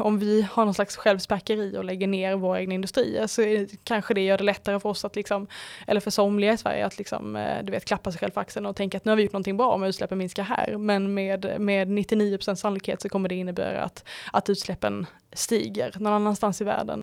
om vi har någon slags självspäkeri och lägger ner våra egna industrier så är, kanske det gör det lättare för oss att liksom, eller för somliga i Sverige att liksom, eh, du vet, klappa sig själv på axeln och tänka att nu har vi gjort någonting bra om utsläppen minskar här. Men med, med 99% sannolikhet så kommer det innebära att, att utsläppen stiger någon annanstans i världen.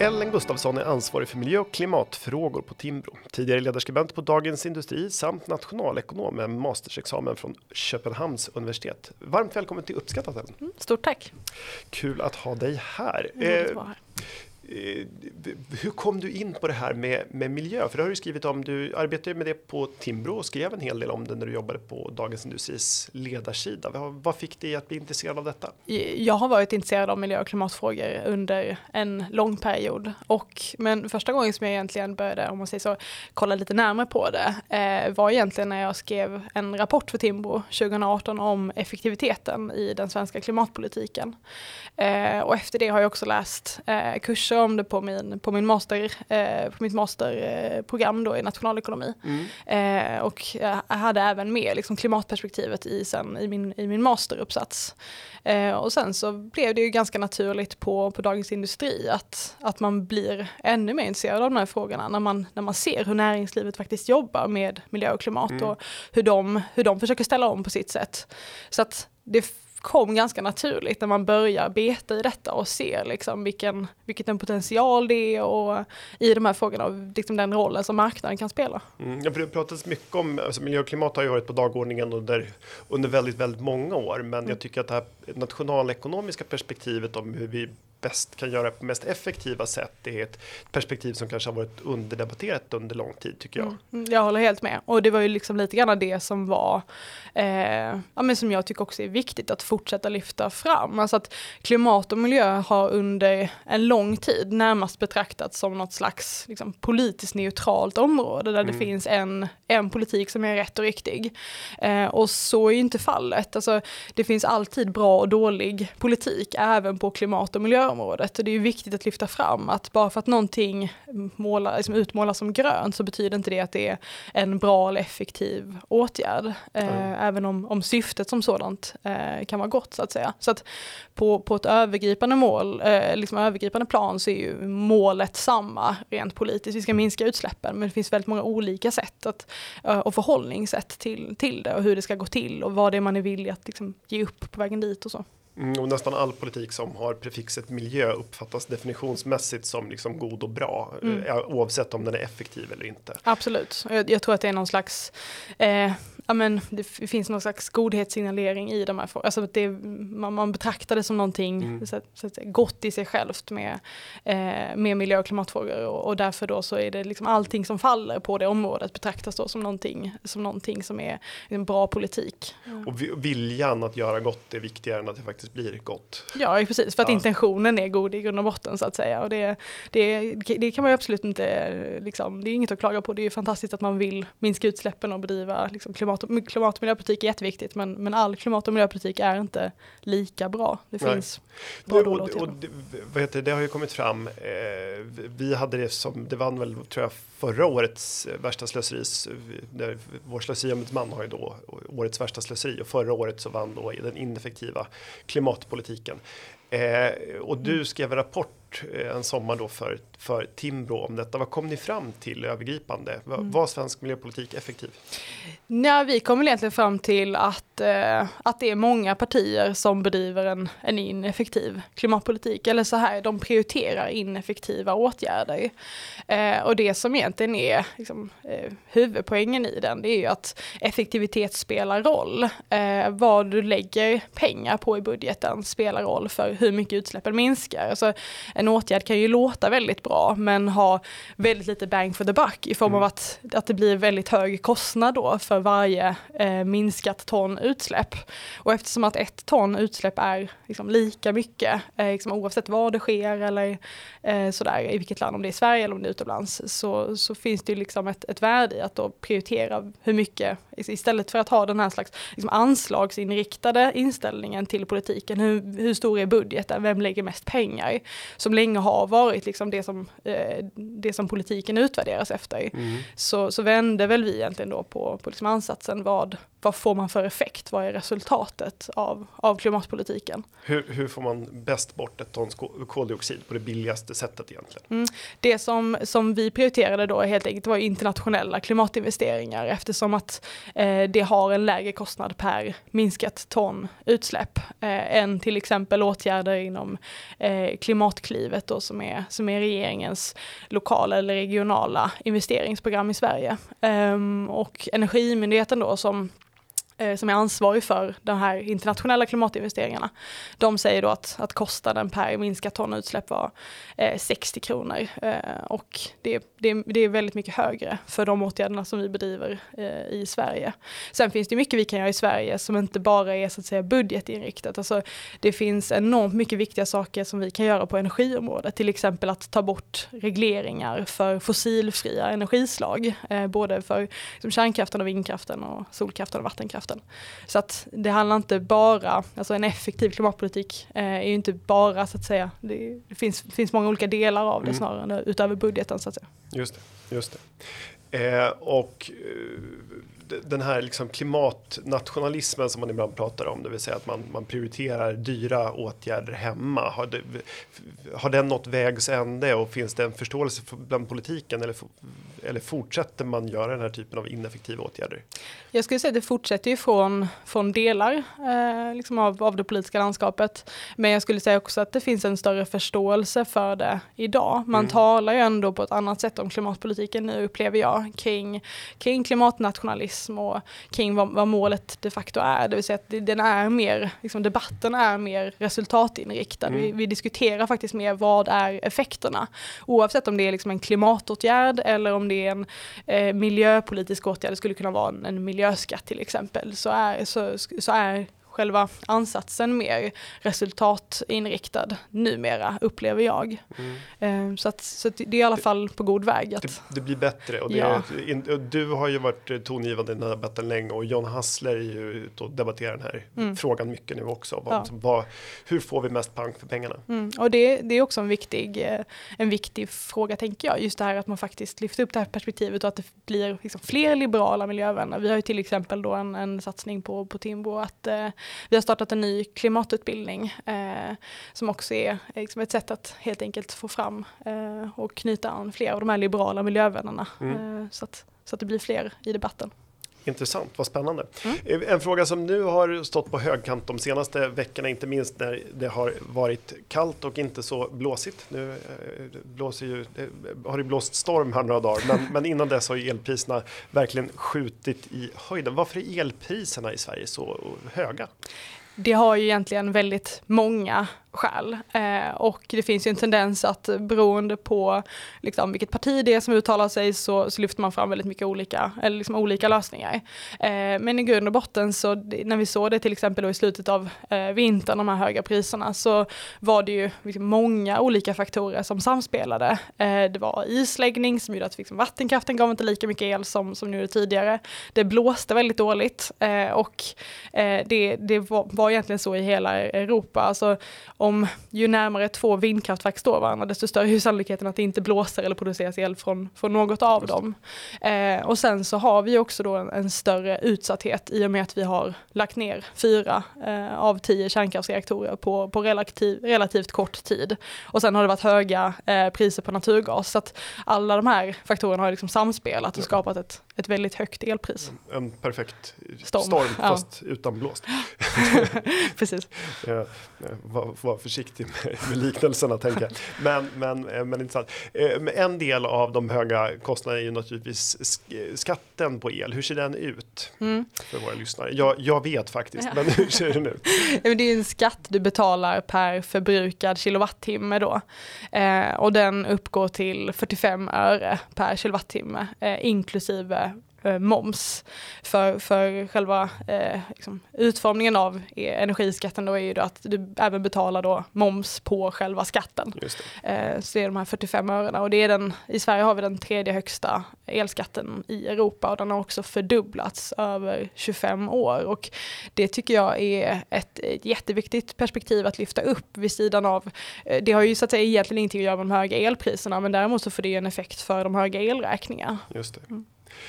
Ellen Gustafsson är ansvarig för miljö och klimatfrågor på Timbro. Tidigare ledarskribent på Dagens Industri samt nationalekonom med mastersexamen från Köpenhamns universitet. Varmt välkommen till Uppskattat Ellen. Mm, stort tack. Kul att ha dig här. Eh, hur kom du in på det här med, med miljö? För det har du skrivit om. Du arbetade med det på Timbro och skrev en hel del om det när du jobbade på Dagens Industris ledarsida. Vad, vad fick dig att bli intresserad av detta? Jag har varit intresserad av miljö och klimatfrågor under en lång period och men första gången som jag egentligen började, om man säger så, kolla lite närmare på det eh, var egentligen när jag skrev en rapport för Timbro 2018 om effektiviteten i den svenska klimatpolitiken. Eh, och efter det har jag också läst eh, kurser om det på, min, på, min master, eh, på mitt masterprogram då i nationalekonomi. Mm. Eh, och jag hade även med liksom, klimatperspektivet i, sen, i, min, i min masteruppsats. Eh, och sen så blev det ju ganska naturligt på, på Dagens Industri att, att man blir ännu mer intresserad av de här frågorna när man, när man ser hur näringslivet faktiskt jobbar med miljö och klimat mm. och hur de, hur de försöker ställa om på sitt sätt. Så att det kom ganska naturligt när man börjar beta i detta och ser liksom vilken, vilket en potential det är och i de här frågorna och liksom den rollen som marknaden kan spela. Mm, ja, för det pratas mycket om, alltså miljö och klimat har ju varit på dagordningen under, under väldigt, väldigt många år, men mm. jag tycker att det här nationalekonomiska perspektivet om hur vi bäst kan göra på mest effektiva sätt. Det är ett perspektiv som kanske har varit underdebatterat under lång tid tycker jag. Mm, mm, jag håller helt med och det var ju liksom lite grann det som var, eh, ja men som jag tycker också är viktigt att fortsätta lyfta fram. Alltså att klimat och miljö har under en lång tid närmast betraktats som något slags liksom, politiskt neutralt område där mm. det finns en, en politik som är rätt och riktig. Eh, och så är ju inte fallet. Alltså, det finns alltid bra och dålig politik även på klimat och miljö miljöområdet. Och det är viktigt att lyfta fram att bara för att någonting målar, liksom utmålas som grönt så betyder inte det att det är en bra eller effektiv åtgärd. Mm. även om, om syftet som sådant eh, kan vara gott så att säga. Så att på, på ett övergripande mål, eh, liksom övergripande plan så är ju målet samma rent politiskt. Vi ska minska utsläppen men det finns väldigt många olika sätt att, eh, och förhållningssätt till, till det och hur det ska gå till och vad det är man är villig att liksom, ge upp på vägen dit och så. Mm, och nästan all politik som har prefixet miljö uppfattas definitionsmässigt som liksom god och bra, mm. Eh, oavsett om den är effektiv eller inte. Absolut, jag, jag tror att det är någon slags eh, ja, men det finns någon slags godhetssignalering i de här frågorna. Alltså det, man, man betraktar det som någonting mm. så, så att gott i sig självt med, eh, med miljö och klimatfrågor och, och, därför då så är det liksom allting som faller på det området betraktas då som någonting som, någonting som är en bra politik. Mm. Och viljan att göra gott är viktigare än att det faktiskt blir gott. Ja, precis, för att ja. intentionen är god i grund och botten så att säga. Och det, det, det kan man ju absolut inte, liksom, det är inget att klaga på. Det är ju fantastiskt att man vill minska utsläppen och bedriva liksom, klimat klimat, klimat och miljöpolitik är jätteviktigt men, men all klimat och miljöpolitik är inte lika bra. Det Nej. finns bra och, och, och det, det har ju kommit fram. Eh, vi hade det som, det vann väl tror jag förra årets värsta slöseri. Vår slöseriombudsman har ju då årets värsta slöseri och förra året så vann då den ineffektiva klimatpolitiken. Eh, och du mm. skrev en rapport eh, en sommar då för, för Timbro om detta. Vad kom ni fram till övergripande? Var, mm. var svensk miljöpolitik effektiv? Ja, vi kom egentligen fram till att, eh, att det är många partier som bedriver en, en ineffektiv klimatpolitik. Eller så här, de prioriterar ineffektiva åtgärder. Eh, och det som egentligen är liksom, eh, huvudpoängen i den, det är ju att effektivitet spelar roll. Eh, vad du lägger pengar på i budgeten spelar roll för hur mycket utsläppen minskar. Alltså, en åtgärd kan ju låta väldigt bra men ha väldigt lite bang for the buck i form av att, att det blir väldigt hög kostnad då för varje eh, minskat ton utsläpp. Och eftersom att ett ton utsläpp är liksom lika mycket eh, liksom oavsett var det sker eller eh, sådär i vilket land, om det är Sverige eller om det är utomlands, så, så finns det ju liksom ett, ett värde i att då prioritera hur mycket, istället för att ha den här slags liksom anslagsinriktade inställningen till politiken, hur, hur stor är budgeten, vem lägger mest pengar, som länge har varit liksom det, som, eh, det som politiken utvärderas efter. Mm. Så, så vände väl vi egentligen då på, på liksom ansatsen, vad, vad får man för effekt, vad är resultatet av, av klimatpolitiken? Hur, hur får man bäst bort ett ton koldioxid på det billigaste sättet egentligen? Mm. Det som, som vi prioriterade då helt enkelt var internationella klimatinvesteringar eftersom att eh, det har en lägre kostnad per minskat ton utsläpp eh, än till exempel åtgärder inom eh, Klimatklivet då, som, är, som är regeringens lokala eller regionala investeringsprogram i Sverige. Um, och Energimyndigheten då som Eh, som är ansvarig för de här internationella klimatinvesteringarna, de säger då att, att kostnaden per minskat tonutsläpp var eh, 60 kronor. Eh, och det, det, det, är väldigt mycket högre för de åtgärderna som vi bedriver eh, i Sverige. Sen finns det mycket vi kan göra i Sverige som inte bara är så att säga budgetinriktat. Alltså, det finns enormt mycket viktiga saker som vi kan göra på energiområdet, till exempel att ta bort regleringar för fossilfria energislag, eh, både för liksom, kärnkraften och vindkraften och solkraften och vattenkraften klimatkraften. Så att det handlar inte bara, alltså en effektiv klimatpolitik eh, är ju inte bara så att säga, det, det finns, finns många olika delar av det mm. snarare utöver budgeten så att säga. Just det, just det. Eh, och eh, den här liksom klimatnationalismen som man ibland pratar om, det vill säga att man, man prioriterar dyra åtgärder hemma. Har, det, har den nått vägs ände och finns det en förståelse för, bland politiken eller, eller fortsätter man göra den här typen av ineffektiva åtgärder? Jag skulle säga att det fortsätter ju från, från delar eh, liksom av, av det politiska landskapet. Men jag skulle säga också att det finns en större förståelse för det idag. Man mm. talar ju ändå på ett annat sätt om klimatpolitiken nu upplever jag kring, kring klimatnationalism feminism och kring vad, vad, målet de facto är. Det vill säga att den är mer, liksom debatten är mer resultatinriktad. Mm. Vi, vi, diskuterar faktiskt mer vad är effekterna. Oavsett om det är liksom en klimatåtgärd eller om det är en eh, miljöpolitisk åtgärd, det skulle kunna vara en, en miljöskatt till exempel, så är, så, så är själva ansatsen mer resultatinriktad numera, upplever jag. Mm. Så, att, så att det är i alla fall på god väg. Att, det, det blir bättre och, ja. är, du har ju varit tongivande i den här debatten länge och John Hassler är ju ute och debatterar den här mm. frågan mycket nu också. Vad, ja. vad, hur får vi mest pang för pengarna? Mm. Och det, det är också en viktig, eh, en viktig fråga tänker jag, just det här att man faktiskt lyfter upp det här perspektivet och att det blir liksom fler liberala miljövänner. Vi har ju till exempel då en, en satsning på, på Timbo att eh, vi har startat en ny klimatutbildning eh, som också är liksom ett sätt att helt enkelt få fram eh, och knyta an fler av de här liberala miljövännerna mm. eh, så, att, så att det blir fler i debatten. Intressant, vad spännande. Mm. Eh, en fråga som nu har stått på högkant de senaste veckorna, inte minst när det har varit kallt och inte så blåsigt. Nu eh, blåser ju, har det blåst storm här några dagar, men, men innan dess har ju elpriserna verkligen skjutit i höjden. Varför är elpriserna i Sverige så höga? Det har ju egentligen väldigt många skäl. Eh, och det finns ju en tendens att beroende på liksom, vilket parti det är som uttalar sig så, så lyfter man fram väldigt mycket olika, eller liksom olika lösningar. Eh, men i grund och botten så när vi såg det till exempel i slutet av eh, vintern, de här höga priserna, så var det ju liksom många olika faktorer som samspelade. Eh, det var isläggning som gjorde att liksom, vattenkraften gav inte lika mycket el som, som nu tidigare. Det blåste väldigt dåligt eh, och eh, det, det var, var egentligen så i hela Europa. Alltså, om ju närmare två vindkraftverk står varandra desto större är sannolikheten att det inte blåser eller produceras el från, från något av dem. Eh, och sen så har vi också då en, en, större utsatthet i och med att vi har lagt ner fyra eh, av tio kärnkraftsreaktorer på, på relativ, relativt kort tid. Och sen har det varit höga eh, priser på naturgas så att alla de här faktorerna har liksom samspelat och skapat ett, ett väldigt högt elpris. En perfekt storm, storm fast ja. utan blåst. Precis. Ja, vad, vara försiktig med, med liknelserna tänker jag. Men, men, eh, men intressant. Eh, en del av de höga kostnaderna är ju naturligtvis skatten på el. Hur ser den ut mm. för våra lyssnare? Jag, jag vet faktiskt, ja. men hur ser den ut? Det är en skatt du betalar per förbrukad kilowattimme då. Eh, och den uppgår till 45 öre per kilowattimme eh, inklusive eh, moms. För, för själva eh, liksom, utformningen av energiskatten då är ju då att du även betalar då moms på själva skatten. Det. Eh, så det är de här 45 örena och det är den, i Sverige har vi den tredje högsta elskatten i Europa och den har också fördubblats över 25 år och det tycker jag är ett, jätteviktigt perspektiv att lyfta upp vid sidan av, eh, det har ju så att säga egentligen ingenting att göra med de höga elpriserna men däremot så får det en effekt för de höga elräkningarna. Just det. Mm.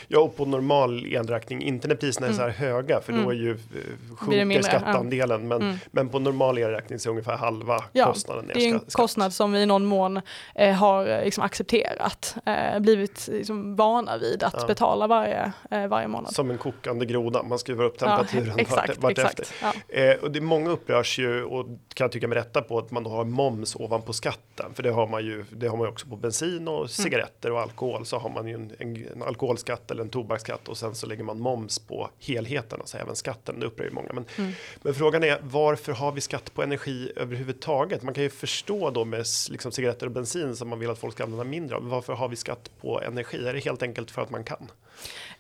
Ja, och på normal elräkning, inte när priserna är så här mm. höga för mm. då är ju, eh, sjunker skattandelen. Men, mm. men på normal elräkning så är ungefär halva ja, kostnaden. Det är en skatt. kostnad som vi i någon mån eh, har eh, liksom, accepterat, eh, blivit liksom, vana vid att ja. betala varje, eh, varje månad. Som en kokande groda, man skruvar upp temperaturen ja, exakt, vart, efter. Eh, och det, många upprörs ju, och kan jag tycka med rätta på, att man då har moms ovanpå skatten. För det har man ju, det har man ju också på bensin och mm. cigaretter och alkohol så har man ju en, en, en alkoholskatt skatt eller en tobaksskatt och sen så lägger man moms på helheten, alltså även skatten. Det upprör ju många. Men, mm. men frågan är varför har vi skatt på energi överhuvudtaget? Man kan ju förstå då med liksom cigaretter och bensin som man vill att folk ska använda mindre av. Varför har vi skatt på energi? Är det helt enkelt för att man kan?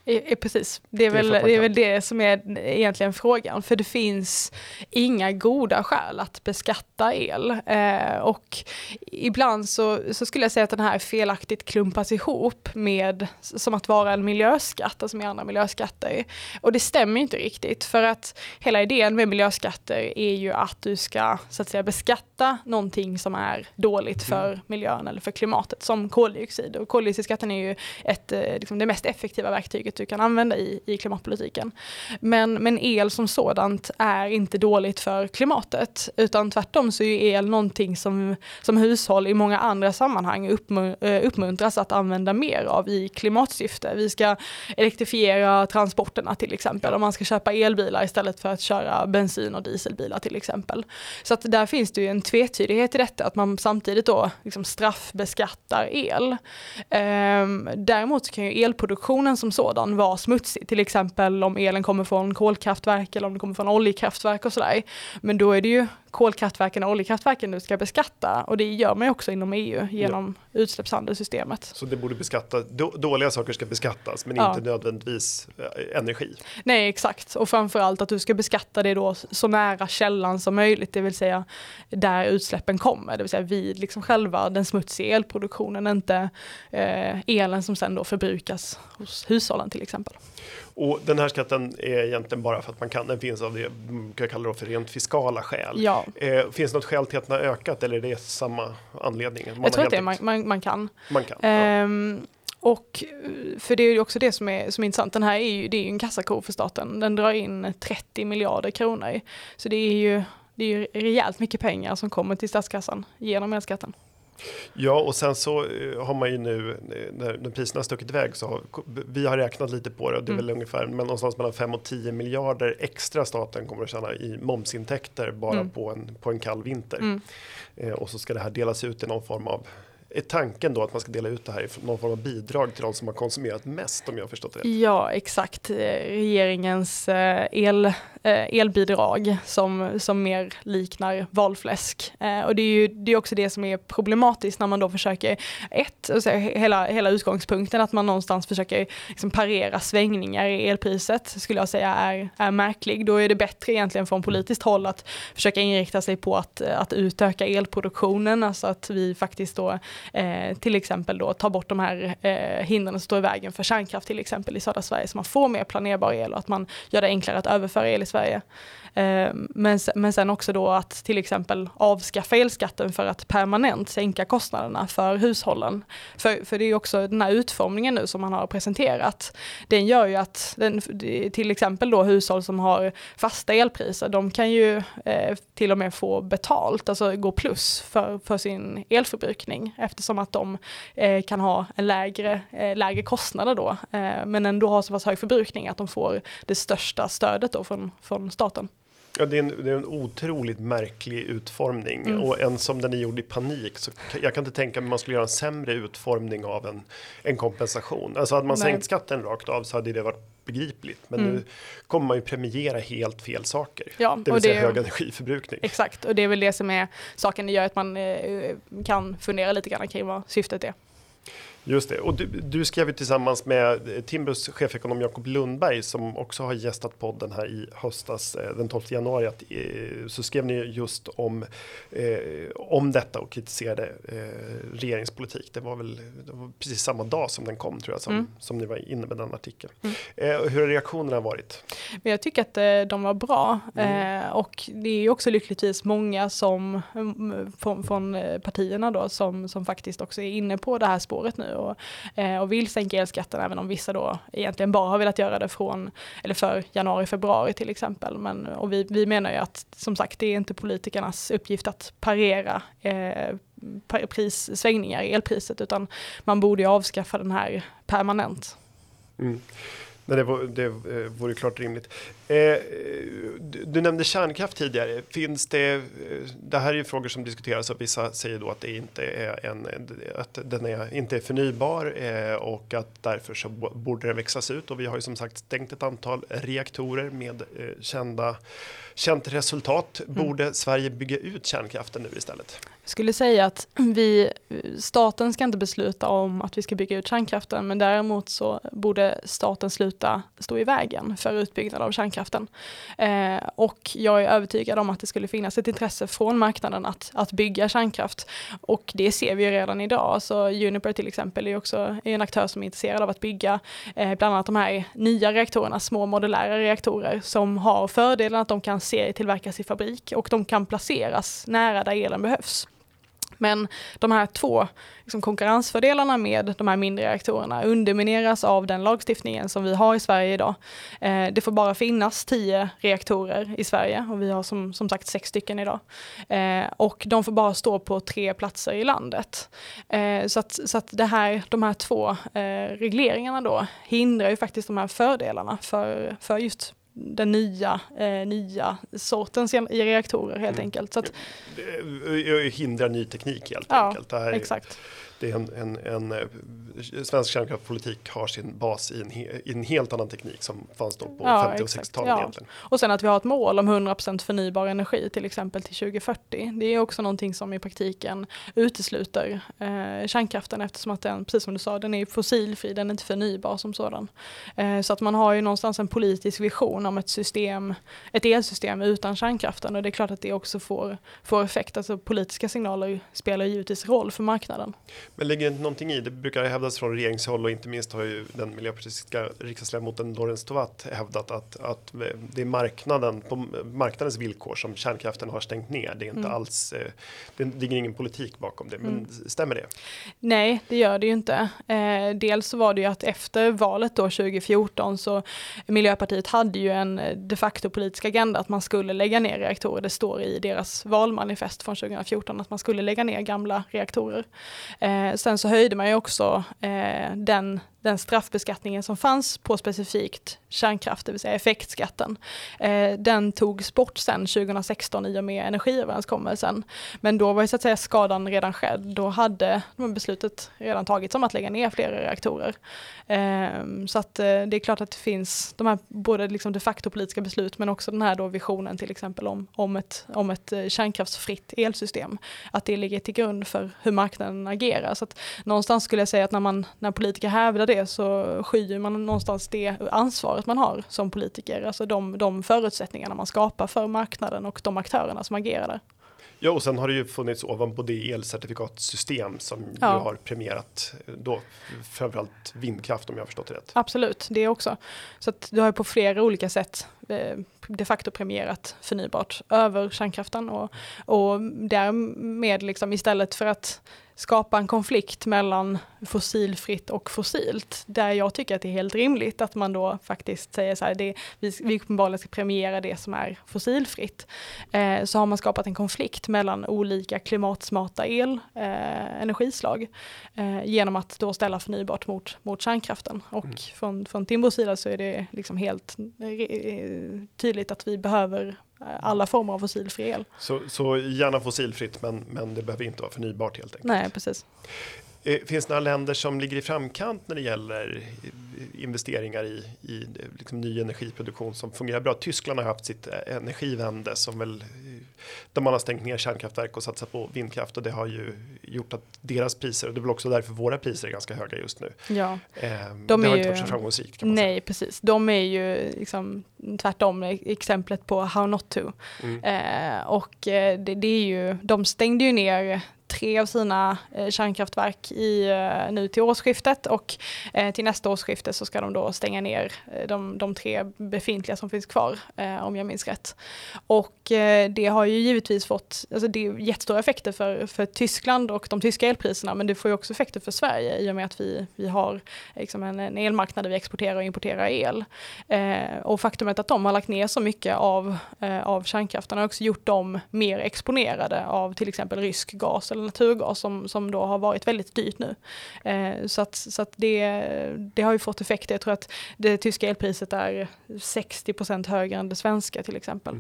I, precis, det är, det är väl, det är väl det som är egentligen frågan. För det finns inga goda skäl att beskatta el. Eh, och ibland så, så skulle jag säga att den här felaktigt klumpas ihop med som att vara en miljöskatt, alltså med andra miljöskatter. Och det stämmer inte riktigt för att hela idén med miljöskatter är ju att du ska så att säga beskatta någonting som är dåligt för mm. miljön eller för klimatet som koldioxid. Och koldioxidskatten är ju ett, eh, liksom det mest effektiva verktyget verktyget du kan använda i, i klimatpolitiken. Men, men el som sådant är inte dåligt för klimatet, utan tvärtom så är el någonting som, som hushåll i många andra sammanhang eh, uppmuntras att använda mer av i klimatsyfte. Vi ska elektrifiera transporterna till exempel, om man ska köpa elbilar istället för att köra bensin och dieselbilar till exempel. Så att där finns det ju en tvetydighet i detta, att man samtidigt då liksom straffbeskattar el. Ehm, däremot kan ju elproduktionen som sådan sådan vara smutsig. Till exempel om elen kommer från kolkraftverk eller om det kommer från oljekraftverk och sådär. Men då är det ju kolkraftverken och oljekraftverken du ska beskatta och det gör man ju också inom EU genom ja. utsläppshandelssystemet. Så det borde beskatta, dåliga saker ska beskattas men ja. inte nödvändigtvis eh, energi? Nej exakt och framförallt att du ska beskatta det då så nära källan som möjligt, det vill säga där utsläppen kommer, det vill säga vid liksom själva den smutsiga elproduktionen, inte eh, elen som sen då förbrukas hos hushållen till exempel. Och den här skatten är egentligen bara för att man kan, den finns av det, jag kallar det för rent fiskala skäl. Ja. Eh, finns det något skäl till att den har ökat eller är det samma anledning? Man jag tror att det är, man, man, man, kan. Man kan ehm, ja. Och för det är ju också det som är, som är intressant, den här är ju, det är ju en kassako för staten. Den drar in 30 miljarder kronor. Så det är ju, det är ju rejält mycket pengar som kommer till statskassan genom elskatten. Ja, och sen så eh, har man ju nu när, när priserna har stuckit iväg så har vi har räknat lite på det och det är mm. väl ungefär men någonstans mellan 5 och 10 miljarder extra staten kommer att tjäna i momsintäkter bara mm. på, en, på en kall vinter. Mm. Eh, och så ska det här delas ut i någon form av är tanken då att man ska dela ut det här i någon form av bidrag till de som har konsumerat mest om jag har förstått rätt? Ja exakt, eh, regeringens eh, el, eh, elbidrag som, som mer liknar valfläsk. Och det är ju det är också det som är problematiskt när man då försöker, ett, alltså hela, hela utgångspunkten att man någonstans försöker liksom parera svängningar i elpriset skulle jag säga är, är märklig. Då är det bättre egentligen från politiskt håll att försöka inrikta sig på att, att utöka elproduktionen, alltså att vi faktiskt då eh, till exempel då ta bort de här eh, hindren som står i vägen för kärnkraft till exempel i södra Sverige så man får mer planerbar el och att man gör det enklare att överföra el i Sverige. Eh, men, men sen också då att till exempel avskaffa elskatten för att permanent sänka kostnaderna för hushållen. För, för det är också den här utformningen nu som man har presenterat. Den gör ju att den, till exempel då hushåll som har fasta elpriser, de kan ju eh, till och med få betalt, alltså gå plus för, för sin elförbrukning eftersom att de eh, kan ha en lägre, eh, lägre kostnader då, eh, men ändå har så pass hög förbrukning att de får det största stödet då från, från staten. Ja, det, är en, det är en otroligt märklig utformning Mm. och en som den är gjord i panik. Så jag kan inte tänka mig att man skulle göra en sämre utformning av en, en kompensation. Alltså hade man Nej. sänkt skatten rakt av så hade det varit begripligt. Men Mm. nu kommer man ju premiera helt fel saker. Ja, Det vill och säga det- hög energiförbrukning. Exakt, och det är väl det som är saken. Det gör att man eh, kan fundera lite grann kring vad syftet är. Just det, och du, du skrev ju tillsammans med eh, Timbros chefekonom Jakob Lundberg som också har gästat podden här i höstas eh, den 12 januari. Att, eh, så skrev ni just om, eh, om detta och kritiserade eh, regeringspolitik. Det var väl det var precis samma dag som den kom tror jag som, Mm. som ni var inne med den artikeln. Mm. Eh, hur har reaktionerna varit? Men jag tycker att de var bra Mm. och det är ju också lyckligtvis många som mm, från, från partierna då som, som faktiskt också är inne på det här spåret nu och, eh, och vill sänka elskatten även om vissa då egentligen bara har velat göra det från eller för januari, februari till exempel. Men, och vi, vi menar ju att som sagt det är inte politikernas uppgift att parera eh, prissvängningar i elpriset utan man borde ju avskaffa den här permanent. Mm. Nej, det, vore, det eh, vore klart rimligt. Eh, eh, du, nämnde kärnkraft tidigare. Finns det, det här är ju frågor som diskuteras och vissa säger då att det inte är en, att den är, inte är förnybar och att därför så borde den växlas ut och vi har ju som sagt stängt ett antal reaktorer med kända, känt resultat. Borde Sverige bygga ut kärnkraften nu istället? Jag skulle säga att vi, staten ska inte besluta om att vi ska bygga ut kärnkraften men däremot så borde staten sluta stå i vägen för utbyggnad av kärnkraften. Eh, och jag är övertygad om att det skulle finnas ett intresse från marknaden att, att bygga kärnkraft. Och det ser vi ju redan idag. Så Uniper till exempel är också är en aktör som är intresserad av att bygga eh, bland annat de här nya reaktorerna, små modulära reaktorer som har fördelen att de kan serietillverkas i fabrik och de kan placeras nära där elen behövs. Men de här två liksom konkurrensfördelarna med de här mindre reaktorerna undermineras av den lagstiftningen som vi har i Sverige idag. Eh, det får bara finnas tio reaktorer i Sverige och vi har som, som sagt sex stycken idag. Eh, och de får bara stå på tre platser i landet. Eh, så att, så att det här, de här två eh, regleringarna då hindrar ju faktiskt de här fördelarna för, för just den nya, eh, nya sortens i reaktorer helt Mm. enkelt. Så att, Det hindrar ny teknik helt Ja, enkelt. Det här är- exakt. Det är en, en, en, eh, svensk kärnkraftspolitik har sin bas i en, he, i en helt annan teknik som fanns då på Ja, 50 och exakt. 60-talet Ja. egentligen. Och sen att vi har ett mål om 100% förnybar energi till exempel till 2040. Det är också någonting som i praktiken utesluter eh, kärnkraften eftersom att den, precis som du sa, den är fossilfri, den är inte förnybar som sådan. Eh, så att man har ju någonstans en politisk vision om ett system, ett elsystem utan kärnkraften och det är klart att det också får, får effekt. Alltså politiska signaler spelar ju givetvis roll för marknaden. Men ligger det inte någonting i, det brukar hävdas från regeringshåll och inte minst har ju den miljöpartistiska riksdagsledamoten Lorentz Tovatt hävdat att, att det är marknaden, på marknadens villkor som kärnkraften har stängt ner. Det är inte Mm. alls, eh, det ligger ingen politik bakom det, men stämmer det? Nej, det gör det ju inte. Eh, dels så var det ju att efter valet då 2014 så Miljöpartiet hade ju en de facto politisk agenda att man skulle lägga ner reaktorer. Det står i deras valmanifest från 2014 att man skulle lägga ner gamla reaktorer. Eh, Eh, sen så höjde man ju också eh, den den straffbeskattningen som fanns på specifikt kärnkraft, det vill säga effektskatten. Eh, den togs bort sen 2016 i och med energiöverenskommelsen. Men då var ju så att säga skadan redan skedd. Då hade beslutet redan tagits om att lägga ner flera reaktorer. Eh, så att eh, det är klart att det finns de här både liksom de facto politiska beslut men också den här då visionen till exempel om, om, ett, om ett eh, kärnkraftsfritt elsystem. Att det ligger till grund för hur marknaden agerar. Så att någonstans skulle jag säga att när, man, när politiker hävdar det så skyr man någonstans det ansvaret man har som politiker. Alltså de, de förutsättningarna man skapar för marknaden och de aktörerna som agerar där. Ja, och sen har det ju funnits ovanpå det elcertifikatsystem som Ja. har premierat eh, då framförallt vindkraft om jag har förstått det rätt. Absolut, det också. Så att det har ju på flera olika sätt de facto premierat förnybart över kärnkraften och, och därmed liksom istället för att skapa en konflikt mellan fossilfritt och fossilt, där jag tycker att det är helt rimligt att man då faktiskt säger så här, det, vi, vi uppenbarligen ska premiera det som är fossilfritt, eh, så har man skapat en konflikt mellan olika klimatsmarta el, eh, energislag, eh, genom att då ställa förnybart mot, mot kärnkraften. Och från, från Timbros sida så är det liksom helt eh, tydligt att vi behöver alla former av fossilfri el. Så, så gärna fossilfritt men, men det behöver inte vara förnybart helt enkelt. Nej, precis. Eh, finns det några länder som ligger i framkant när det gäller investeringar i, i liksom ny energiproduktion som fungerar bra? Tyskland har haft sitt eh, energivände som väl där man har stängt ner kärnkraftverk och satsat på vindkraft och det har ju gjort att deras priser och det är väl också därför våra priser är ganska höga just nu. Ja, ehm, de det har är inte ju, varit så framgångsrikt. Kan man nej, säga. precis. De är ju liksom tvärtom exemplet på how not to. Mm. Eh, och eh, det, det är ju, de stängde ju ner tre av sina eh, kärnkraftverk i, eh, nu till årsskiftet och eh, till nästa årsskifte så ska de då stänga ner de, de tre befintliga som finns kvar om jag minns rätt. Och det har ju givetvis fått, alltså det är jättestora effekter för, för Tyskland och de tyska elpriserna men det får ju också effekter för Sverige i och med att vi, vi har liksom en, en elmarknad där vi exporterar och importerar el. Och faktumet att de har lagt ner så mycket av, av kärnkraften har också gjort dem mer exponerade av till exempel rysk gas eller naturgas som, som då har varit väldigt dyrt nu. Eh, så att, så att det, det har ju fått effekter. Jag tror att det tyska elpriset är 60% högre än det svenska till exempel.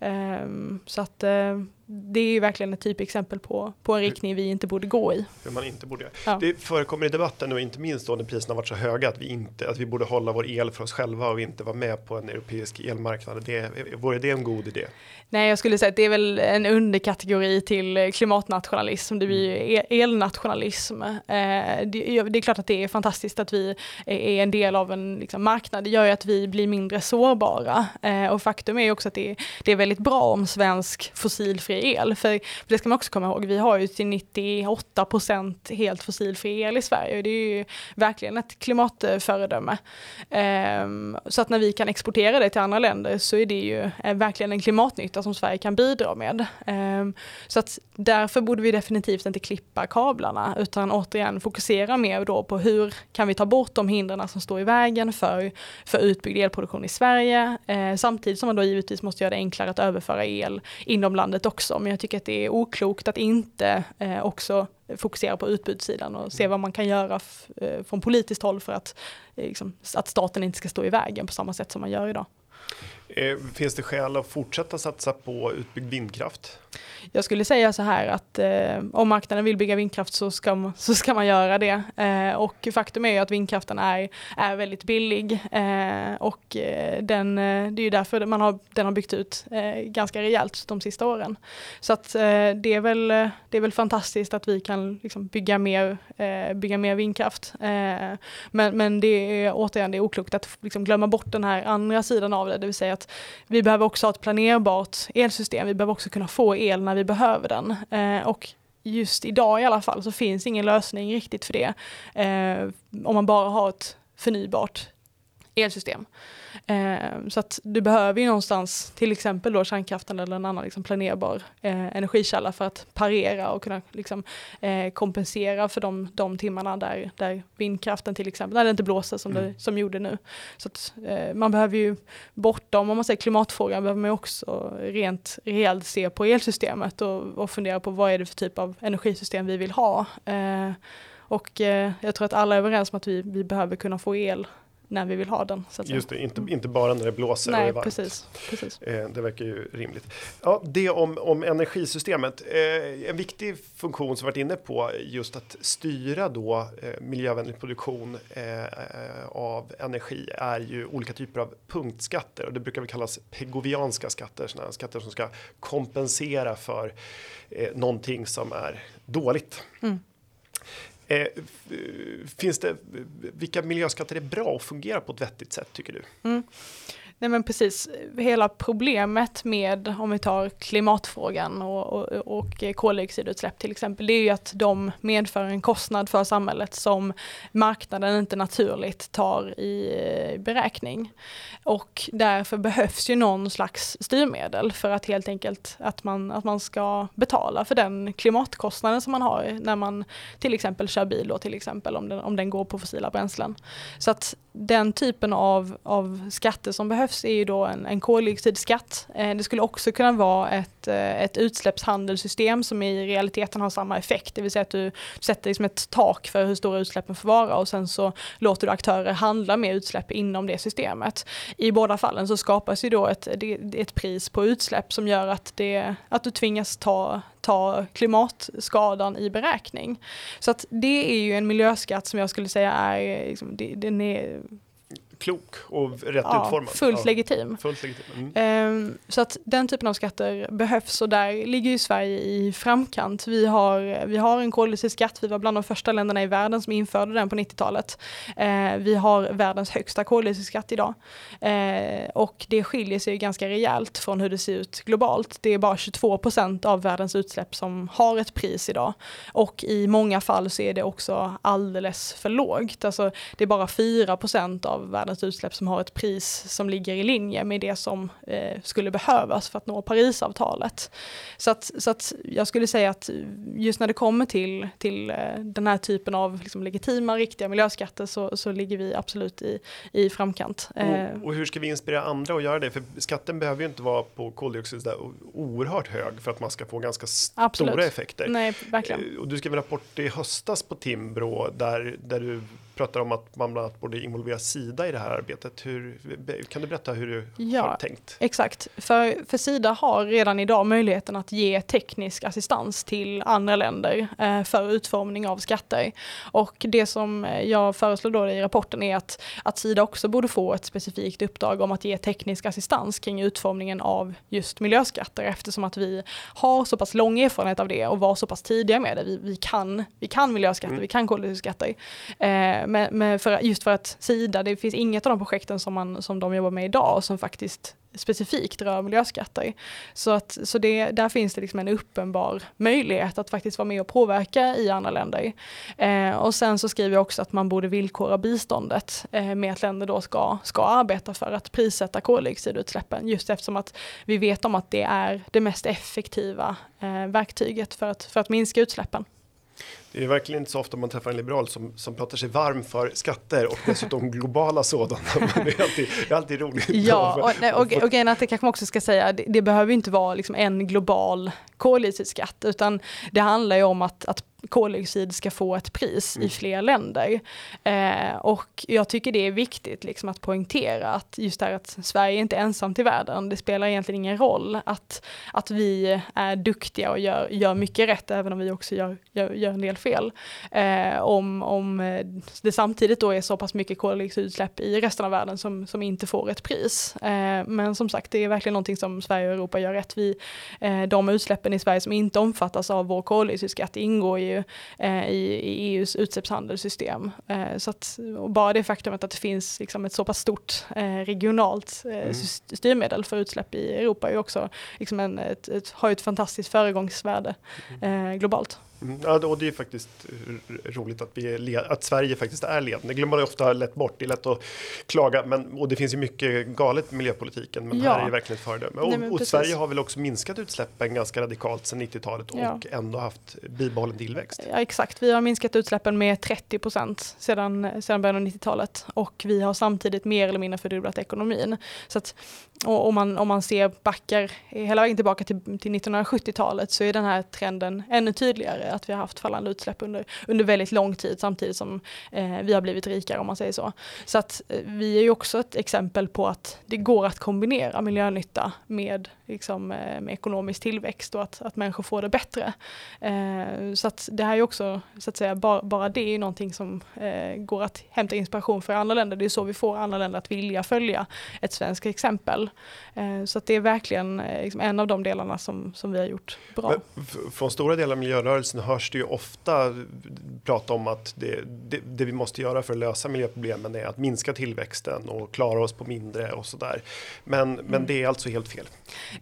Mm. Eh, så att eh, det är ju verkligen ett typexempel på, på en riktning vi inte borde gå i. Hur man inte borde. Ja. Det förekommer i debatten och inte minst då när priserna varit så höga att vi, inte, att vi borde hålla vår el för oss själva och inte vara med på en europeisk elmarknad. Det, vore det en god idé? Nej, jag skulle säga att det är väl en underkategori till klimatnationalism. Det blir ju e- elnationalism. Eh, det, är klart att det är fantastiskt att vi är en del av en liksom, marknad. Det gör ju att vi blir mindre sårbara. Eh, och faktum är också att det, det är väldigt bra om svensk fossilfri el. För, för det ska man också komma ihåg, vi har ju till 98% helt fossilfri el i Sverige. Och det är ju verkligen ett klimatföredöme. Um, så att när vi kan exportera det till andra länder så är det ju eh, verkligen en klimatnytta som Sverige kan bidra med. Um, Så att därför borde vi definitivt inte klippa kablarna utan återigen fokusera mer då på hur kan vi ta bort de hindren som står i vägen för, för utbyggd elproduktion i Sverige eh, samtidigt som man då givetvis måste göra det enklare att överföra el inom landet också. Men jag tycker att det är oklokt att inte eh, också fokusera på utbudssidan och se vad man kan göra eh, från politiskt håll för att, eh, liksom, att staten inte ska stå i vägen på samma sätt som man gör idag. Eh, finns det skäl att fortsätta satsa på utbyggd vindkraft? Jag skulle säga så här att eh, om marknaden vill bygga vindkraft så ska, man- så ska man göra det. Eh, och faktum är ju att vindkraften är, är väldigt billig eh, och eh, den, eh, det är ju därför man har, den har byggt ut eh, ganska rejält de sista åren. Så att eh, det, är väl, det är väl fantastiskt att vi kan liksom, bygga, mer, eh, bygga mer vindkraft. Eh, men, men det är återigen det är oklokt att liksom, glömma bort den här andra sidan av det, det vill säga att vi behöver också ha ett planerbart elsystem. Vi behöver också kunna få el när vi behöver den. Eh, och just idag i alla fall så finns ingen lösning riktigt för det. Eh, om man bara har ett förnybart elsystem. Eh, så att du behöver ju någonstans till exempel då kärnkraften eller en annan liksom planerbar eh, energikälla för att parera och kunna liksom, eh, kompensera för de, de timmarna där, där vindkraften till exempel, när det inte blåser som Mm. det som gjorde nu. Så att, eh, man behöver ju bortom, om man säger klimatfrågan, behöver man också rent reellt se på elsystemet och, och fundera på vad är det för typ av energisystem vi vill ha. Eh, och eh, jag tror att alla är överens om att vi, vi behöver kunna få el när vi vill ha den. Just det, inte, inte bara när det blåser och är Nej, varmt. precis. precis. Eh, Det verkar ju rimligt. Ja, det om, om energisystemet. Eh, en viktig funktion som vi varit inne på just att styra då eh, miljövänlig produktion av energi är ju olika typer av punktskatter och det brukar väl kallas pegovianska skatter, sådana skatter som ska kompensera för eh, någonting som är dåligt. Mm. Eh, finns det, vilka miljöskatter är bra och fungerar på ett vettigt sätt tycker du? Mm. Nej men precis, hela problemet med, om vi tar klimatfrågan och, och, och koldioxidutsläpp till exempel, det är ju att de medför en kostnad för samhället som marknaden inte naturligt tar i beräkning. Och därför behövs ju någon slags styrmedel för att helt enkelt att man, att man ska betala för den klimatkostnaden som man har när man till exempel kör bil då till exempel om den, om den går på fossila bränslen. Så att den typen av, av skatter som behövs behövs är ju då en, en koldioxidskatt. Eh, det skulle också kunna vara ett, eh, ett utsläppshandelssystem som i realiteten har samma effekt, det vill säga att du sätter liksom ett tak för hur stora utsläppen får vara och sen så låter du aktörer handla med utsläpp inom det systemet. I båda fallen så skapas ju då ett, ett pris på utsläpp som gör att, det, att du tvingas ta, ta klimatskadan i beräkning. Så att det är ju en miljöskatt som jag skulle säga är, eh, liksom, den är klok och rätt ja, utformad. Fullt ja, legitim. Fullt legitim. Mm. Um, så att den typen av skatter behövs och där ligger ju Sverige i framkant. Vi har, vi har en koldioxidskatt, vi var bland de första länderna i världen som införde den på 90-talet. Uh, vi har världens högsta koldioxidskatt idag. Uh, och det skiljer sig ganska rejält från hur det ser ut globalt. Det är bara 22 procent av världens utsläpp som har ett pris idag. Och i många fall så är det också alldeles för lågt. Alltså, det är bara 4 procent av världens världens utsläpp som har ett pris som ligger i linje med det som eh, skulle behövas för att nå Parisavtalet. Så att, så att jag skulle säga att just när det kommer till, till eh, den här typen av liksom, legitima, riktiga miljöskatter så, så ligger vi absolut i, i framkant. Och, eh, och, hur ska vi inspirera andra att göra det? För skatten behöver ju inte vara på koldioxid där oerhört hög för att man ska få ganska stora absolut. effekter. Nej, verkligen. Eh, och du skrev en rapport i höstas på Timbro där, där du pratar om att man bland annat borde involvera Sida i det här arbetet. Hur, kan du berätta hur du ja, har tänkt? Exakt, för, för Sida har redan idag möjligheten att ge teknisk assistans till andra länder eh, för utformning av skatter. Och det som jag föreslår då i rapporten är att, att Sida också borde få ett specifikt uppdrag om att ge teknisk assistans kring utformningen av just miljöskatter eftersom att vi har så pass lång erfarenhet av det och var så pass tidiga med det. Vi, vi, kan, vi kan miljöskatter, mm. vi kan koldioxidskatter. Eh, med, med för, just för att Sida, det finns inget av de projekten som, man, som de jobbar med idag som faktiskt specifikt rör miljöskatter. Så, att, så det, där finns det liksom en uppenbar möjlighet att faktiskt vara med och påverka i andra länder. Eh, och sen så skriver jag också att man borde villkora biståndet eh, med att länder då ska, ska arbeta för att prissätta koldioxidutsläppen just eftersom att vi vet om att det är det mest effektiva eh, verktyget för att, för att minska utsläppen. Det är verkligen inte så ofta man träffar en liberal som, som pratar sig varm för skatter och dessutom globala sådana. det, är alltid, det är alltid roligt. Ja, och, nej, och, och, och att det kanske man också ska säga, det, det behöver inte vara liksom en global koldioxidskatt, utan det handlar ju om att, att koldioxid ska få ett pris mm. i fler länder. Eh, och jag tycker det är viktigt liksom att poängtera att just det här att Sverige är inte ensamt i världen. Det spelar egentligen ingen roll att, att vi är duktiga och gör, gör mycket rätt även om vi också gör, gör, gör en del fel. Eh, om, om det samtidigt då är så pass mycket koldioxidutsläpp i resten av världen som, som inte får ett pris. Eh, men som sagt, det är verkligen någonting som Sverige och Europa gör rätt. Vi, eh, de utsläppen i Sverige som inte omfattas av vår koldioxidskatt ingår ju ju eh, i, i, EUs utsläppshandelssystem. Eh, så att, bara det faktumet att det finns liksom ett så pass stort eh, regionalt eh, mm. styrmedel för utsläpp i Europa är också liksom en, ett, ett, har ett fantastiskt föregångsvärde mm. Eh, globalt. Mm, ja, och det är faktiskt roligt att, vi att Sverige faktiskt är ledande. Det glömmer man ofta lätt bort. Det är lätt att klaga, men, och det finns ju mycket galet i miljöpolitiken. Men ja. här är det verkligen ett föredöme. Och, och Sverige har väl också minskat utsläppen ganska radikalt sedan 90-talet och ja. ändå haft bibehållen tillväxt. Ja, exakt, vi har minskat utsläppen med 30 procent sedan, sedan början av 90-talet och vi har samtidigt mer eller mindre fördubblat ekonomin. Så att, och om man, om man ser backar hela vägen tillbaka till, till 1970-talet så är den här trenden ännu tydligare att vi har haft fallande utsläpp under, under väldigt lång tid samtidigt som eh, vi har blivit rikare om man säger så. Så att eh, vi är ju också ett exempel på att det går att kombinera miljönytta med, liksom, eh, med ekonomisk tillväxt och att, att människor får det bättre. Eh, så att det här är också, så att säga, bara, bara det är någonting som eh, går att hämta inspiration för andra länder. Det är så vi får andra länder att vilja följa ett svenskt exempel. Eh, så att det är verkligen liksom en av de delarna som, som vi har gjort bra. Men från stora delar av miljörörelsen hörs det ju ofta prata om att det, det, det, vi måste göra för att lösa miljöproblemen är att minska tillväxten och klara oss på mindre och sådär. Men, mm. men det är alltså helt fel.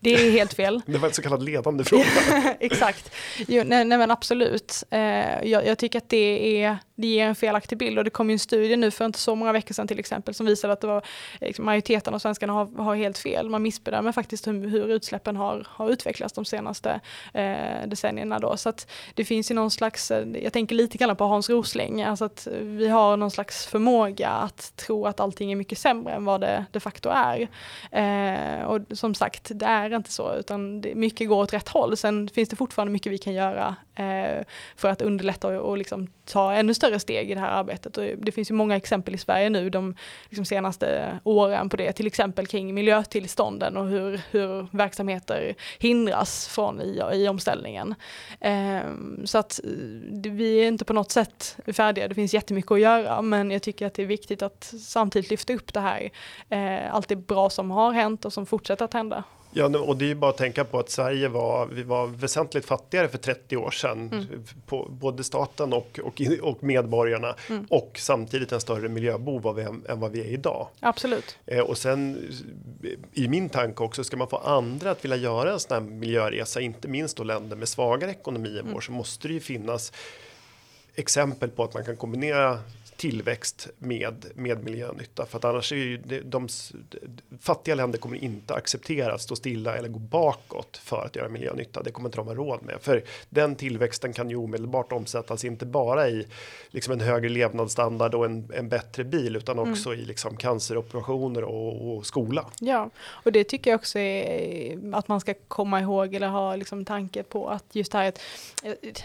Det är helt fel. det var en så kallad ledande fråga. Exakt. Jo, nej, nej, men absolut. Eh, jag, jag, tycker att det är det ger en felaktig bild och det kom ju en studie nu för inte så många veckor sedan till exempel som visade att det var liksom, majoriteten av svenskarna har, har helt fel. Man missbedömer faktiskt hur, hur utsläppen har, har utvecklats de senaste eh, decennierna då. Så att det finns ju någon slags, eh, jag tänker lite grann på Hans Rosling, alltså att vi har någon slags förmåga att tro att allting är mycket sämre än vad det de facto är. Eh, och som sagt, det är inte så, utan det, mycket går åt rätt håll. Sen finns det fortfarande mycket vi kan göra Eh, för att underlätta och, och liksom ta ännu större steg i det här arbetet. Och det finns ju många exempel i Sverige nu de liksom senaste åren på det, till exempel kring miljötillstånden och hur, hur verksamheter hindras från i, i omställningen. Eh, så att eh, vi är inte på något sätt färdiga, det finns jättemycket att göra, men jag tycker att det är viktigt att samtidigt lyfta upp det här, eh, allt det bra som har hänt och som fortsätter att hända. Ja, och det är ju bara att tänka på att Sverige var, vi var väsentligt fattigare för 30 år sedan. Mm. På både staten och, och, och medborgarna. Mm. Och samtidigt en större miljöbov av än, än vad vi är idag. Absolut. Eh, och sen i min tanke också, ska man få andra att vilja göra en sån här miljöresa, inte minst då länder med svagare ekonomi än mm. vår, så måste det ju finnas exempel på att man kan kombinera tillväxt med, med miljönytta. För att annars är ju de, de, fattiga länder kommer inte acceptera att stå stilla eller gå bakåt för att göra miljönytta. Det kommer inte de ha råd med. För den tillväxten kan ju omedelbart omsättas, inte bara i liksom en högre levnadsstandard och en, en bättre bil, utan mm. också mm. i liksom canceroperationer och, och, skola. Ja, och det tycker jag också är att man ska komma ihåg eller ha liksom tanke på att just det här,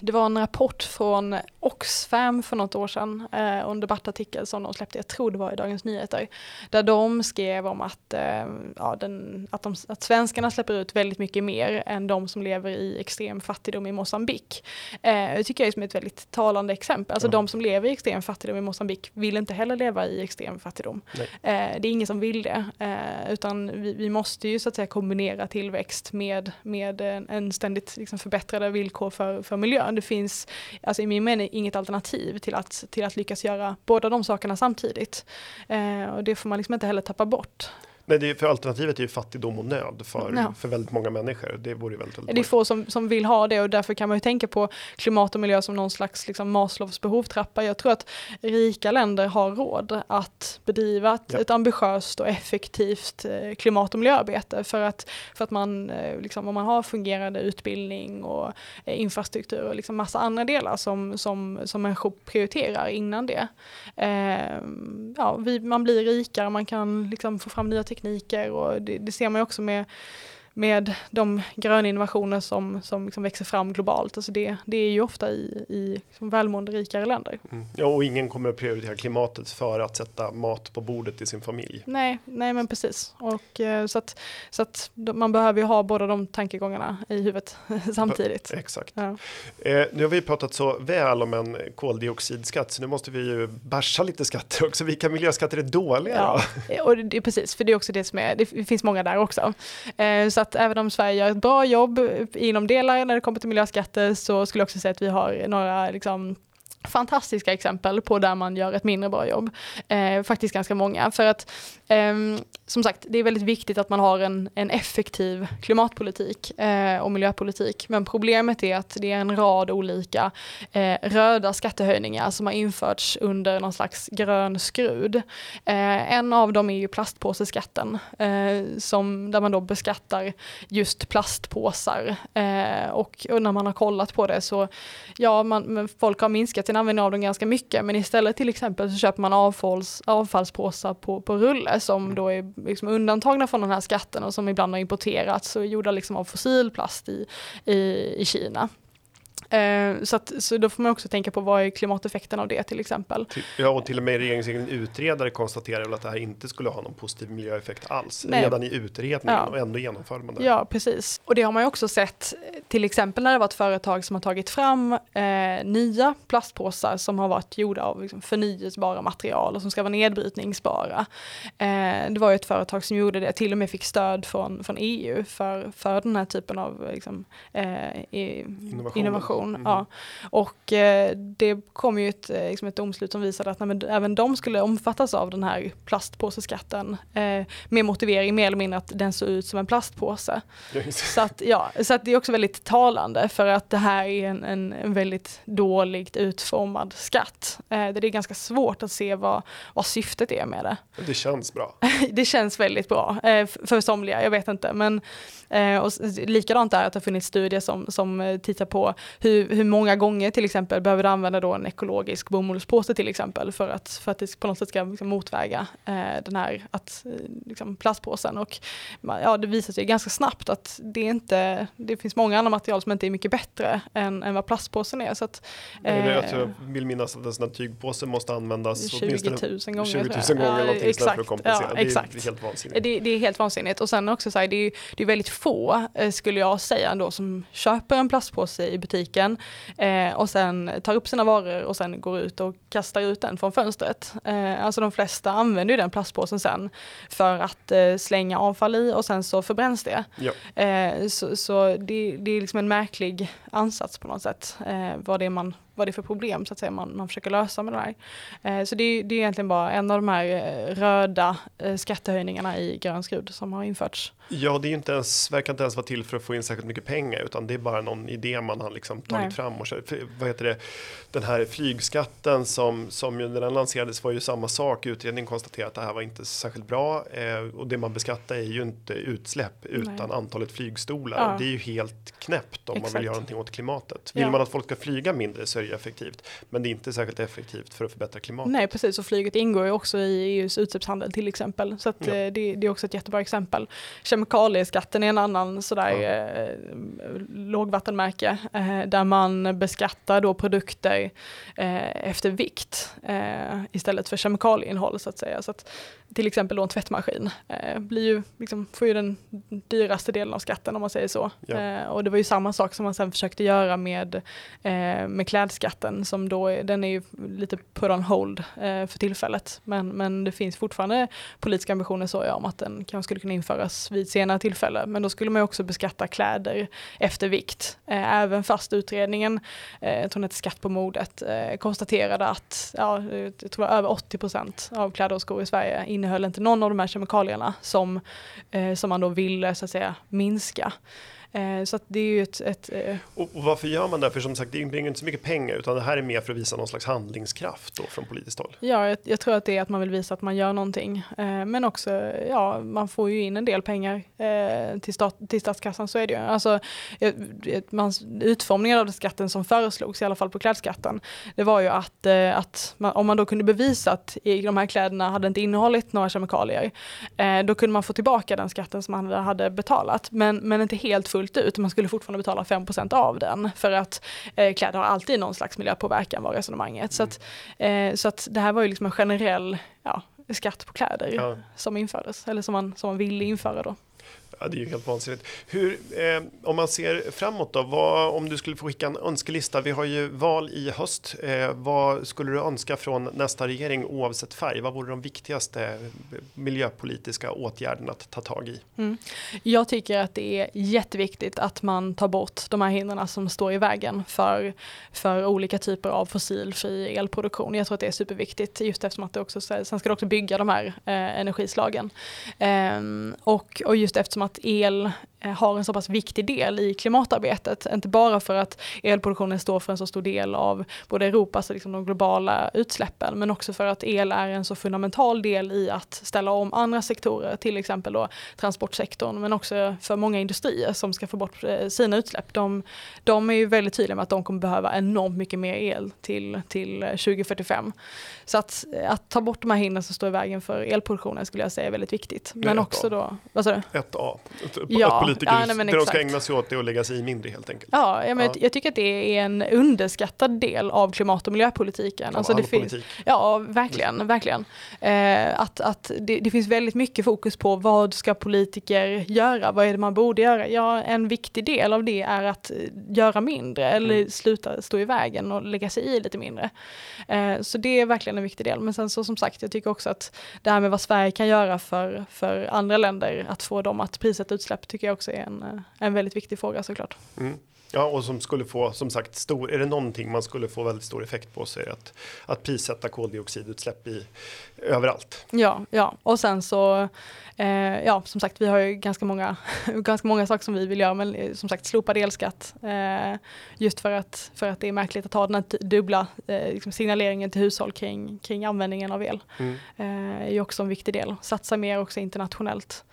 det var en rapport från Oxfam för något år sedan eh, debattartikel som de släppte, jag tror det var i Dagens Nyheter, där de skrev om att, eh, ja, den, att, de, att svenskarna släpper ut väldigt mycket mer än de som lever i extrem fattigdom i Mosambik. Eh, det tycker jag är som ett väldigt talande exempel. Alltså mm. de som lever i extrem fattigdom i Mosambik vill inte heller leva i extrem fattigdom. Eh, det är ingen som vill det, eh, utan vi, vi, måste ju så att säga kombinera tillväxt med, med en, en ständigt liksom förbättrade villkor för, för miljön. Det finns, alltså i min mening, inget alternativ till att, till att lyckas göra båda de sakerna samtidigt. Eh, och det får man liksom inte heller tappa bort. Nej, det är, för alternativet är ju fattigdom och nöd för, ja. för väldigt många människor. Det vore väldigt, väldigt Det är få som, som vill ha det och därför kan man ju tänka på klimat och miljö som någon slags liksom Maslows behovstrappa. Jag tror att rika länder har råd att bedriva ett, ja. ett ambitiöst och effektivt eh, klimat och miljöarbete för att, för att man, eh, liksom, om man har fungerande utbildning och eh, infrastruktur och liksom massa andra delar som, som, som människor prioriterar innan det. Eh, ja, vi, man blir rikare, man kan liksom få fram nya tekniker och det, det ser man ju också med med de gröna innovationer som, som liksom växer fram globalt. Alltså det, det är ju ofta i, i liksom välmående rikare länder. Mm. Ja, och ingen kommer att prioritera klimatet för att sätta mat på bordet i sin familj. Nej, nej men precis. Och, eh, så att, så att man behöver ju ha båda de tankegångarna i huvudet samtidigt. Exakt. Ja. Eh, nu har vi pratat så väl om en koldioxidskatt så nu måste vi ju bärsa lite skatter också. Vilka miljöskatter är dåliga? Ja, då? och det, precis, för det är också det som är, det finns många där också. Eh, så att även om Sverige gör ett bra jobb inom delar när det kommer till miljöskatter så skulle jag också säga att vi har några liksom, fantastiska exempel på där man gör ett mindre bra jobb. Eh, faktiskt ganska många. För att eh, som sagt, det är väldigt viktigt att man har en, en effektiv klimatpolitik eh, och miljöpolitik. Men problemet är att det är en rad olika eh, röda skattehöjningar som har införts under någon slags grön skrud. Eh, en av dem är ju plastpåseskatten eh, som, där man då beskattar just plastpåsar. Eh, och, och när man har kollat på det så, ja, man, folk har minskat sin användning av dem ganska mycket men istället till exempel så köper man avfalls, avfallspåsar på, på rulle som mm. då är liksom undantagna från den här skatten och som ibland har importerats och är gjorda liksom av fossilplast i, i, i Kina. Eh, så, att, så då får man också tänka på vad är klimateffekten av det till exempel. Ja och till och med regeringens egen utredare konstaterar väl att det här inte skulle ha någon positiv miljöeffekt alls. Nej. Redan i utredningen ja. och ändå genomför man det. Ja precis. Och det har man ju också sett till exempel när det var ett företag som har tagit fram eh, nya plastpåsar som har varit gjorda av liksom, förnyelsebara material och som ska vara nedbrytningsbara. Eh, det var ju ett företag som gjorde det, till och med fick stöd från, från EU för, för den här typen av liksom, eh, innovation. innovation produktion. Mm. Ja. Och eh, det kom ju ett, eh, liksom ett domslut som visade att nej, även de skulle omfattas av den här plastpåseskatten eh, med motivering mer eller mindre att den såg ut som en plastpåse. så att, ja, så att det är också väldigt talande för att det här är en, en, en väldigt dåligt utformad skatt. Eh, det är ganska svårt att se vad, vad syftet är med det. Det känns bra. det känns väldigt bra eh, för somliga, jag vet inte. Men Eh, och likadant är att det har funnits studier som, som tittar på hur, hur många gånger till exempel behöver du använda då en ekologisk bomullspåse till exempel för att, för att det på något sätt ska liksom motväga eh, den här att, eh, liksom plastpåsen. Och ja, det visar sig ganska snabbt att det, inte, det finns många andra material som inte är mycket bättre än, än vad plastpåsen är. Så att, eh, jag vill minnas att en sån här tygpåse måste användas 20 000 gånger. 20 000 gånger ja, exakt, för att kompensera. Ja, exakt. Det är helt vansinnigt. Det, det, är helt vansinnigt och sen också så här, det är, det är väldigt få, eh, skulle jag säga ändå, som köper en plastpåse i butiken eh, och sen tar upp sina varor och sen går ut och kastar ut den från fönstret. Eh, alltså de flesta använder ju den plastpåsen sen för att eh, slänga avfall i och sen så förbränns det. Ja. Eh, så, så det, det, är liksom en märklig ansats på något sätt, eh, vad det är man vad det är för problem så att säga, man, man försöker lösa med det här. Eh, så det, det, är egentligen bara en av de här eh, röda eh, skattehöjningarna i grön skrud som har införts. Ja, det är inte ens, verkar inte ens vara till för att få in särskilt mycket pengar utan det är bara någon idé man har liksom tagit Nej. fram. Och kört. vad heter det? Den här flygskatten som, som ju, när den lanserades var ju samma sak. Utredningen konstaterade att det här var inte särskilt bra eh, och det man beskattar är ju inte utsläpp utan Nej. antalet flygstolar. Ja. Det är ju helt knäppt om Exakt. man vill göra någonting åt klimatet. Vill ja. man att folk ska flyga mindre så effektivt. Men det är inte särskilt effektivt för att förbättra klimatet. Nej, precis. Och flyget ingår ju också i EUs utsläppshandel till exempel. Så att, ja. Eh, det, det, är också ett jättebra exempel. Kemikalieskatten är en annan sådär ja. eh, lågvattenmärke eh, där man beskattar då produkter eh, efter vikt istället för kemikalieinnehåll så att säga. Så att, till exempel då en tvättmaskin blir ju, liksom, får ju den dyraste delen av skatten om man säger så. Ja. Och det var ju samma sak som man sen försökte göra med, med skatten som då är, den är ju lite put on hold eh, för tillfället. Men, men det finns fortfarande politiska ambitioner så jag om att den kanske skulle kunna införas vid senare tillfälle. Men då skulle man ju också beskatta kläder efter vikt. Eh, även fast utredningen, eh, jag tror den heter Skatt på modet, eh, konstaterade att ja, jag tror över 80 procent av kläder och skor i Sverige innehöll inte någon av de här kemikalierna som, eh, som man då ville så att säga minska. Eh, så det är ju ett... ett eh, och, och, varför gör man det? För som sagt, det inbringar inte så mycket pengar utan det här är mer för att visa någon slags handlingskraft då från politiskt håll. Ja, jag, jag tror att det är att man vill visa att man gör någonting. Eh, men också, ja, man får ju in en del pengar till, stat, till statskassan, så är det ju. Alltså, man, utformningen av den skatten som föreslogs, i alla fall på klädskatten, det var ju att, att man, om man då kunde bevisa att de här kläderna hade inte innehållit några kemikalier, då kunde man få tillbaka den skatten som man hade betalat, men, men inte helt fullt fullt ut, man skulle fortfarande betala 5% av den för att eh, kläder har alltid någon slags miljöpåverkan var resonemanget. Så, att, eh, så att det här var ju liksom en generell ja, skatt på kläder ja. som infördes, eller som man, som man ville införa då. Ja, det är ju helt vansinnigt. Hur, eh, om man ser framåt då, vad, om du skulle få skicka en önskelista, vi har ju val i höst. Eh, vad skulle du önska från nästa regering oavsett färg? Vad vore de viktigaste eh, miljöpolitiska åtgärderna att ta tag i? Mm. Jag tycker att det är jätteviktigt att man tar bort de här hindren som står i vägen för, för olika typer av fossilfri elproduktion. Jag tror att det är superviktigt just eftersom att det också, sen ska det också bygga de här eh, energislagen. Eh, och, och just eftersom att el har en så pass viktig del i klimatarbetet. Inte bara för att elproduktionen står för en så stor del av både Europas och liksom de globala utsläppen, men också för att el är en så fundamental del i att ställa om andra sektorer, till exempel då transportsektorn, men också för många industrier som ska få bort eh, sina utsläpp. De, de är ju väldigt tydliga med att de kommer behöva enormt mycket mer el till, till 2045. Så att, att ta bort de här hindren som står i vägen för elproduktionen skulle jag säga är väldigt viktigt. Men också då, vad sa du? 1A. Ja, politiker, ja, nej, det de ska ägna sig åt det och lägga sig i mindre helt enkelt. Ja, ja men ja. Jag, tycker att det är en underskattad del av klimat och miljöpolitiken. Alltså det finns, ja, verkligen, verkligen. Eh, att att det, det, finns väldigt mycket fokus på vad ska politiker göra, vad är det man borde göra? Ja, en viktig del av det är att göra mindre eller mm. sluta stå i vägen och lägga sig i lite mindre. Eh, så det är verkligen en viktig del. Men sen så som sagt, jag tycker också att det här med vad Sverige kan göra för, för andra länder, att få dem att prissätta utsläpp, tycker jag också är en, eh, en väldigt viktig fråga såklart. Mm. Ja, och som skulle få som sagt stor. Är det någonting man skulle få väldigt stor effekt på så är det att att prissätta koldioxidutsläpp i överallt. Ja, ja, och sen så eh, ja, som sagt, vi har ju ganska många, ganska många saker som vi vill göra, men eh, som sagt slopad elskatt. Eh, just för att, för att det är märkligt att ha den här dubbla eh, liksom signaleringen till hushåll kring, kring användningen av el. Mm. Eh, är ju också en viktig del. Satsa mer också internationellt.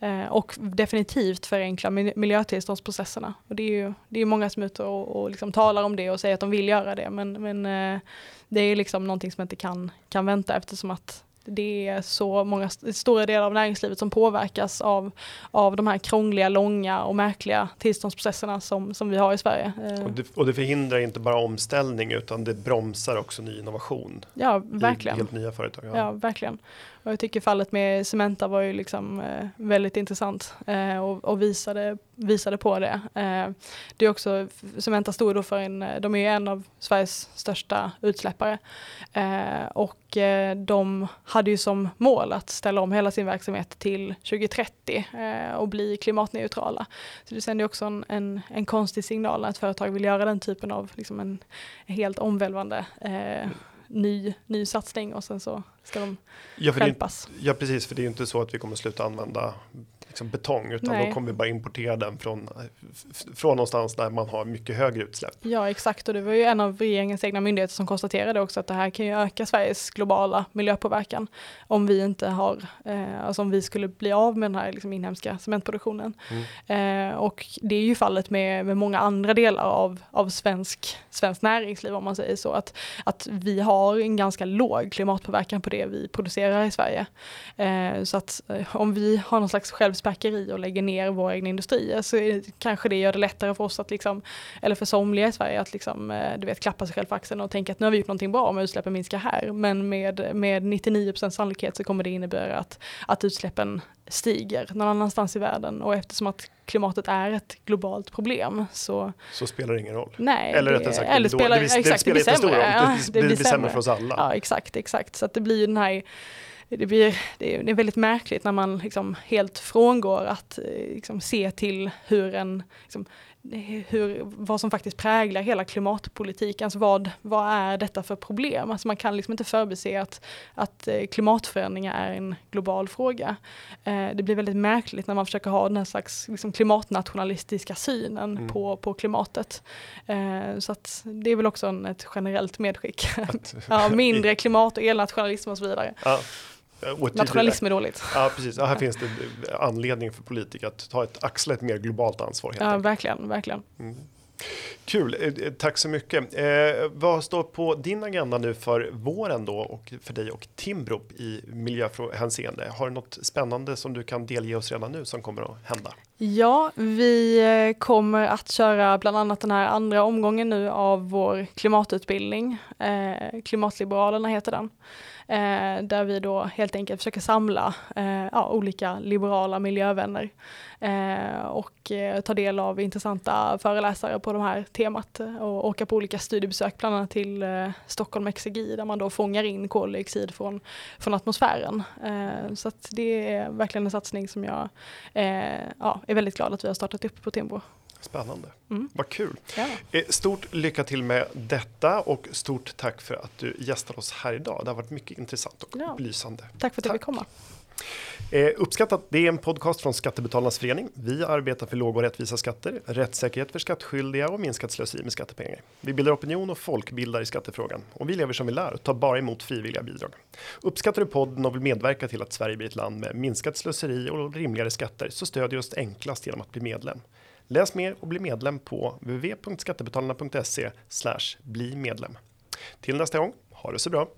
Eh, och definitivt förenkla miljötillståndsprocesserna. Och det är ju det är många som är ute och, och liksom talar om det och säger att de vill göra det. Men, men eh, det är liksom någonting som inte kan, kan vänta eftersom att det är så många stora delar av näringslivet som påverkas av, av de här krångliga, långa och märkliga tillståndsprocesserna som, som vi har i Sverige. Eh. Och det, och det förhindrar inte bara omställning utan det bromsar också ny innovation. Ja, verkligen. helt nya företag. Ja. ja, verkligen. Och jag tycker fallet med Cementa var ju liksom eh, väldigt intressant eh, och, och, visade, visade på det. Eh, det är också, Cementa stod då för en, de är ju en av Sveriges största utsläppare eh, och eh, de hade ju som mål att ställa om hela sin verksamhet till 2030 eh, och bli klimatneutrala. Så det sänder också en, en, en konstig signal att företag vill göra den typen av liksom en helt omvälvande eh, ny, ny satsning och sen så ska de ja, stjälpas. Ja precis, för det är ju inte så att vi kommer sluta använda liksom betong utan Nej. då kommer vi bara importera den från, från någonstans där man har mycket högre utsläpp. Ja exakt och det var ju en av regeringens egna myndigheter som konstaterade också att det här kan ju öka Sveriges globala miljöpåverkan om vi inte har, eh, alltså om vi skulle bli av med den här liksom, inhemska cementproduktionen. Mm. Eh, och det är ju fallet med, med många andra delar av, av svensk, svensk näringsliv om man säger så, att, att vi har en ganska låg klimatpåverkan på det vi producerar i Sverige. Eh, så att eh, om vi har någon slags självspänning packeri och lägger ner våra egna industrier så kanske det gör det lättare för oss att liksom, eller för somliga i Sverige att liksom, eh, du vet, klappa sig själv på axeln och tänka att nu har vi gjort någonting bra om utsläppen minskar här. Men med, med 99% sannolikhet så kommer det innebära att, att utsläppen stiger någon annanstans i världen och eftersom att klimatet är ett globalt problem så så spelar det ingen roll. Nej, eller rättare sagt, eller spelar, det, det, exakt, det, det, det, blir sämre. Ja, det, det, blir, blir sämre för oss alla. Ja, exakt, exakt. Så att det blir den här det, blir, det, är, väldigt märkligt när man liksom helt frångår att eh, liksom se till hur en, liksom, hur, vad som faktiskt präglar hela klimatpolitiken. Alltså vad, vad är detta för problem? Alltså man kan liksom inte förbise att, att eh, klimatförändringar är en global fråga. Eh, det blir väldigt märkligt när man försöker ha den här slags liksom klimatnationalistiska synen mm. på, på klimatet. så att det är väl också en, ett generellt medskick. ja, mindre klimat och elnationalism och så vidare. Ja. Nationalism är dåligt. Ja, precis. Ja, här finns det anledning för politiker att ta ett axla ett mer globalt ansvar. ja, enkelt. verkligen, verkligen. Mm. Kul, eh, eh, tack så mycket. Eh, vad står på din agenda nu för våren då och för dig och Timbro i miljöhänseende? Har du något spännande som du kan delge oss redan nu som kommer att hända? Ja, vi eh, kommer att köra bland annat den här andra omgången nu av vår klimatutbildning. Eh, Klimatliberalerna heter den eh, där vi då helt enkelt försöker samla eh, ja, olika liberala miljövänner eh, och eh, ta del av intressanta föreläsare på de här temat eh, och åka på olika studiebesök, bland annat till eh, Stockholm Exergi där man då fångar in koldioxid från, från atmosfären. Eh, så att det är verkligen en satsning som jag eh, ja, är väldigt glad att vi har startat upp på Timbro. Spännande, mm. vad kul. Ja. Eh, stort lycka till med detta och stort tack för att du gästar oss här idag. Det har varit mycket intressant och ja. belysande. Tack för att jag fick komma. Eh, uppskattat, det är en podcast från Skattebetalarnas förening. Vi arbetar för låga och rättvisa skatter, rättssäkerhet för skattskyldiga och minskat slöseri med skattepengar. Vi bildar opinion och folkbildar i skattefrågan och vi lever som vi lär och tar bara emot frivilliga bidrag. Uppskattar du podden och vill medverka till att Sverige blir ett land med minskat slöseri och rimligare skatter så stödjer oss enklast genom att bli medlem. Läs mer och bli medlem på www.skattebetalarna.se bli medlem. Till nästa gång, ha det så bra!